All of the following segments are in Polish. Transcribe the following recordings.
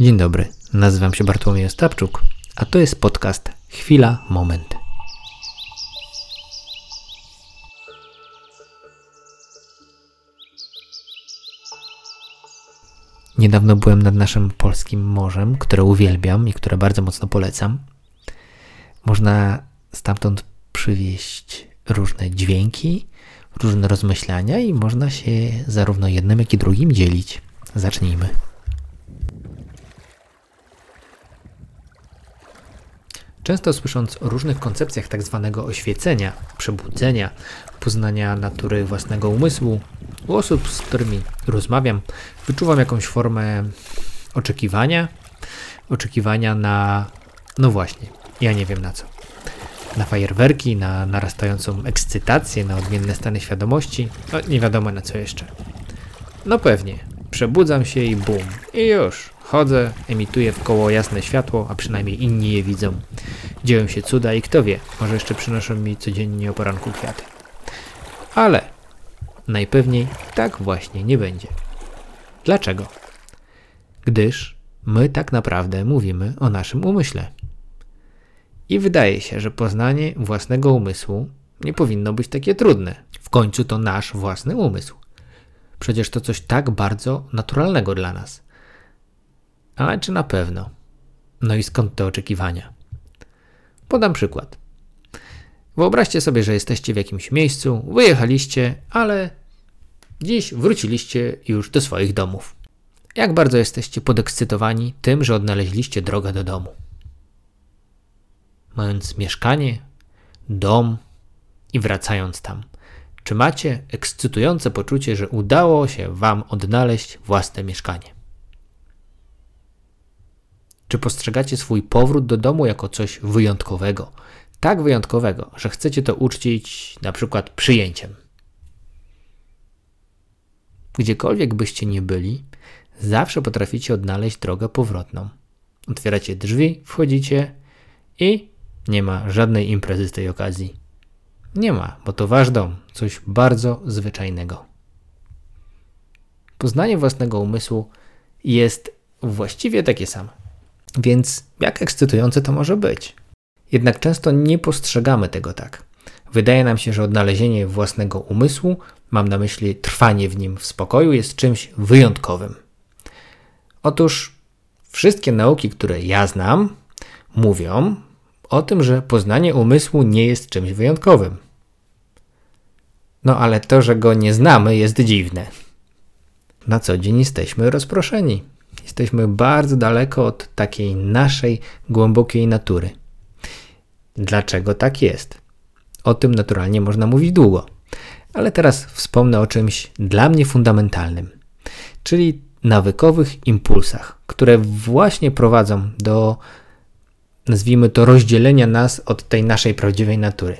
Dzień dobry, nazywam się Bartłomiej Ostapczuk, a to jest podcast Chwila, Moment. Niedawno byłem nad naszym polskim morzem, które uwielbiam i które bardzo mocno polecam. Można stamtąd przywieźć różne dźwięki, różne rozmyślania i można się zarówno jednym, jak i drugim dzielić. Zacznijmy. Często słysząc o różnych koncepcjach tak zwanego oświecenia, przebudzenia, poznania natury własnego umysłu, u osób, z którymi rozmawiam, wyczuwam jakąś formę oczekiwania, oczekiwania na, no właśnie, ja nie wiem na co. Na fajerwerki, na narastającą ekscytację, na odmienne stany świadomości, no nie wiadomo na co jeszcze. No pewnie, przebudzam się i bum, i już, chodzę, emituję w koło jasne światło, a przynajmniej inni je widzą. Dzieją się cuda i kto wie, może jeszcze przynoszą mi codziennie o poranku kwiaty. Ale najpewniej tak właśnie nie będzie. Dlaczego? Gdyż my tak naprawdę mówimy o naszym umyśle. I wydaje się, że poznanie własnego umysłu nie powinno być takie trudne. W końcu to nasz własny umysł. Przecież to coś tak bardzo naturalnego dla nas. Ale czy na pewno? No i skąd te oczekiwania? Podam przykład. Wyobraźcie sobie, że jesteście w jakimś miejscu, wyjechaliście, ale dziś wróciliście już do swoich domów. Jak bardzo jesteście podekscytowani tym, że odnaleźliście drogę do domu? Mając mieszkanie, dom i wracając tam, czy macie ekscytujące poczucie, że udało się Wam odnaleźć własne mieszkanie? Czy postrzegacie swój powrót do domu jako coś wyjątkowego? Tak wyjątkowego, że chcecie to uczcić na przykład przyjęciem. Gdziekolwiek byście nie byli, zawsze potraficie odnaleźć drogę powrotną. Otwieracie drzwi, wchodzicie i nie ma żadnej imprezy z tej okazji. Nie ma, bo to wasz dom, coś bardzo zwyczajnego. Poznanie własnego umysłu jest właściwie takie same. Więc jak ekscytujące to może być? Jednak często nie postrzegamy tego tak. Wydaje nam się, że odnalezienie własnego umysłu, mam na myśli trwanie w nim w spokoju, jest czymś wyjątkowym. Otóż wszystkie nauki, które ja znam, mówią o tym, że poznanie umysłu nie jest czymś wyjątkowym. No ale to, że go nie znamy, jest dziwne. Na co dzień jesteśmy rozproszeni. Jesteśmy bardzo daleko od takiej naszej głębokiej natury. Dlaczego tak jest? O tym naturalnie można mówić długo, ale teraz wspomnę o czymś dla mnie fundamentalnym, czyli nawykowych impulsach, które właśnie prowadzą do, nazwijmy to, rozdzielenia nas od tej naszej prawdziwej natury.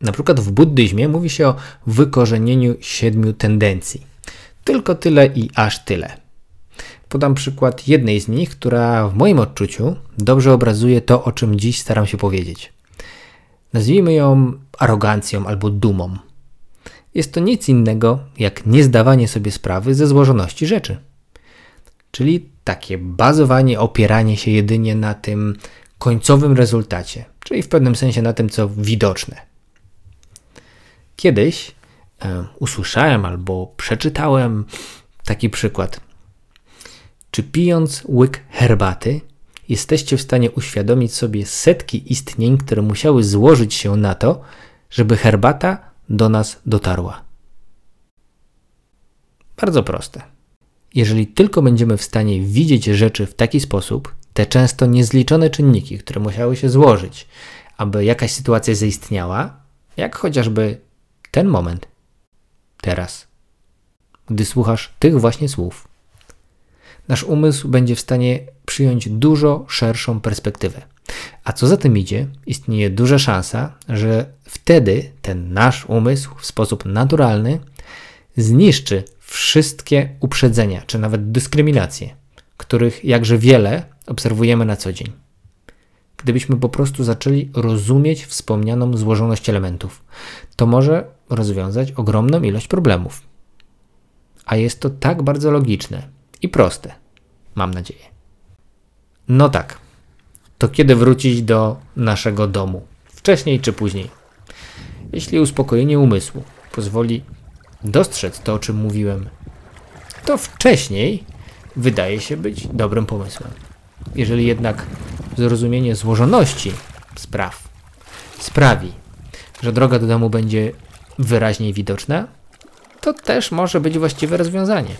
Na przykład w buddyzmie mówi się o wykorzenieniu siedmiu tendencji. Tylko tyle i aż tyle. Podam przykład jednej z nich, która w moim odczuciu dobrze obrazuje to, o czym dziś staram się powiedzieć. Nazwijmy ją arogancją albo dumą. Jest to nic innego jak niezdawanie sobie sprawy ze złożoności rzeczy. Czyli takie bazowanie, opieranie się jedynie na tym końcowym rezultacie, czyli w pewnym sensie na tym, co widoczne. Kiedyś e, usłyszałem albo przeczytałem taki przykład. Czy pijąc łyk herbaty, jesteście w stanie uświadomić sobie setki istnień, które musiały złożyć się na to, żeby herbata do nas dotarła? Bardzo proste. Jeżeli tylko będziemy w stanie widzieć rzeczy w taki sposób, te często niezliczone czynniki, które musiały się złożyć, aby jakaś sytuacja zaistniała, jak chociażby ten moment, teraz, gdy słuchasz tych właśnie słów, nasz umysł będzie w stanie przyjąć dużo szerszą perspektywę. A co za tym idzie, istnieje duża szansa, że wtedy ten nasz umysł w sposób naturalny zniszczy wszystkie uprzedzenia, czy nawet dyskryminacje, których jakże wiele obserwujemy na co dzień. Gdybyśmy po prostu zaczęli rozumieć wspomnianą złożoność elementów, to może rozwiązać ogromną ilość problemów. A jest to tak bardzo logiczne i proste. Mam nadzieję. No tak. To kiedy wrócić do naszego domu? Wcześniej czy później? Jeśli uspokojenie umysłu pozwoli dostrzec to, o czym mówiłem, to wcześniej wydaje się być dobrym pomysłem. Jeżeli jednak zrozumienie złożoności spraw sprawi, że droga do domu będzie wyraźniej widoczna, to też może być właściwe rozwiązanie.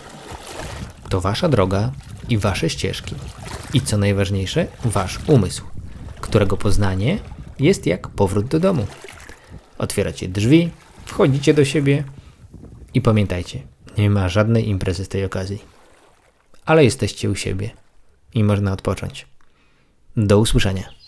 To wasza droga i wasze ścieżki. I co najważniejsze, wasz umysł, którego poznanie jest jak powrót do domu. Otwieracie drzwi, wchodzicie do siebie i pamiętajcie, nie ma żadnej imprezy z tej okazji. Ale jesteście u siebie i można odpocząć. Do usłyszenia.